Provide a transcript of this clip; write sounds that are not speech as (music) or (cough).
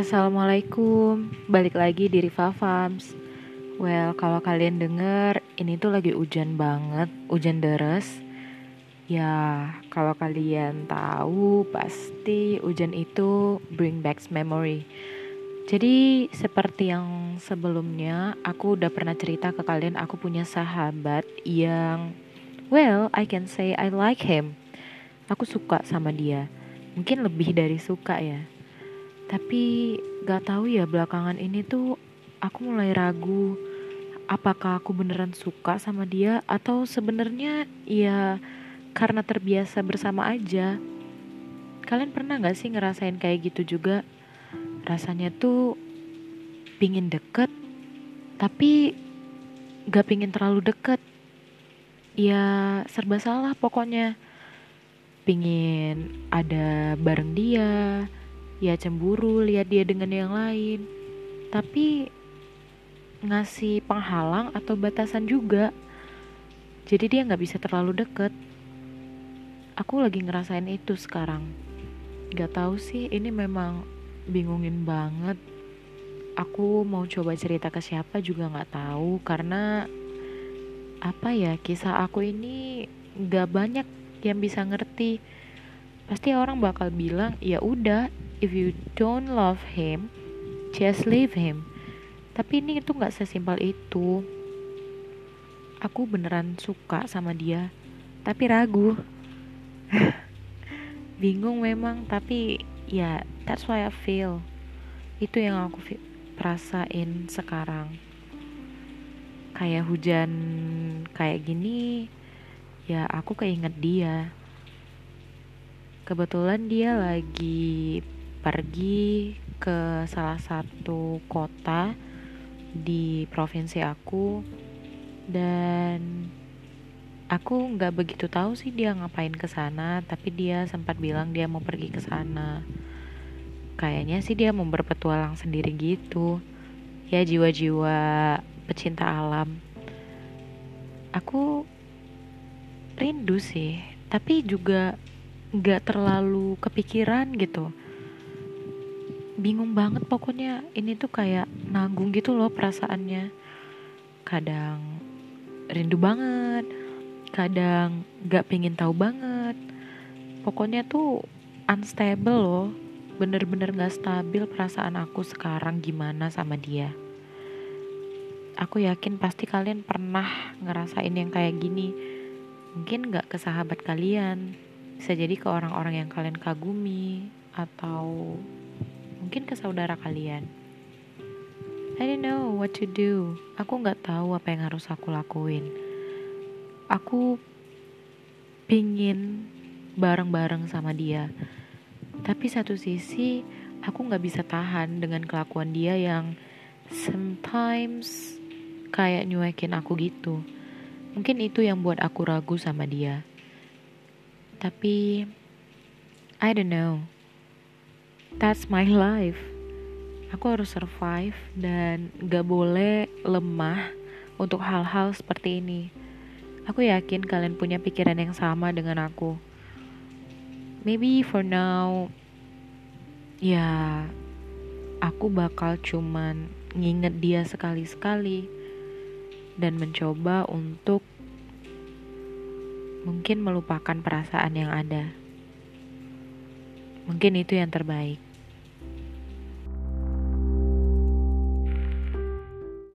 Assalamualaikum, balik lagi di Riva Farms. Well, kalau kalian denger, ini tuh lagi hujan banget, hujan deras. Ya, kalau kalian tahu, pasti hujan itu bring back memory. Jadi, seperti yang sebelumnya, aku udah pernah cerita ke kalian, aku punya sahabat yang, well, I can say I like him. Aku suka sama dia. Mungkin lebih dari suka ya tapi gak tahu ya belakangan ini tuh aku mulai ragu apakah aku beneran suka sama dia atau sebenarnya ya karena terbiasa bersama aja. Kalian pernah gak sih ngerasain kayak gitu juga? Rasanya tuh pingin deket tapi gak pingin terlalu deket. Ya serba salah pokoknya. Pingin ada bareng dia, ya cemburu lihat dia dengan yang lain. Tapi ngasih penghalang atau batasan juga. Jadi dia nggak bisa terlalu deket. Aku lagi ngerasain itu sekarang. Gak tahu sih ini memang bingungin banget. Aku mau coba cerita ke siapa juga nggak tahu karena apa ya kisah aku ini nggak banyak yang bisa ngerti. Pasti orang bakal bilang ya udah if you don't love him just leave him. Tapi ini itu nggak sesimpel itu. Aku beneran suka sama dia tapi ragu. (laughs) Bingung memang tapi ya that's why I feel. Itu yang aku rasain sekarang. Kayak hujan kayak gini ya aku keinget dia. Kebetulan dia lagi pergi ke salah satu kota di provinsi aku dan aku nggak begitu tahu sih dia ngapain ke sana tapi dia sempat bilang dia mau pergi ke sana. Kayaknya sih dia mau berpetualang sendiri gitu. Ya jiwa-jiwa pecinta alam. Aku rindu sih tapi juga nggak terlalu kepikiran gitu bingung banget pokoknya. Ini tuh kayak nanggung gitu loh perasaannya. Kadang rindu banget kadang gak pengen tahu banget. Pokoknya tuh unstable loh. Bener-bener gak stabil perasaan aku sekarang gimana sama dia. Aku yakin pasti kalian pernah ngerasain yang kayak gini. Mungkin gak ke sahabat kalian. Bisa jadi ke orang-orang yang kalian kagumi atau mungkin ke saudara kalian. I don't know what to do. Aku nggak tahu apa yang harus aku lakuin. Aku pingin bareng-bareng sama dia. Tapi satu sisi aku nggak bisa tahan dengan kelakuan dia yang sometimes kayak nyuekin aku gitu. Mungkin itu yang buat aku ragu sama dia. Tapi I don't know. That's my life. Aku harus survive dan gak boleh lemah untuk hal-hal seperti ini. Aku yakin kalian punya pikiran yang sama dengan aku. Maybe for now, ya aku bakal cuman nginget dia sekali-sekali dan mencoba untuk mungkin melupakan perasaan yang ada. Mungkin itu yang terbaik.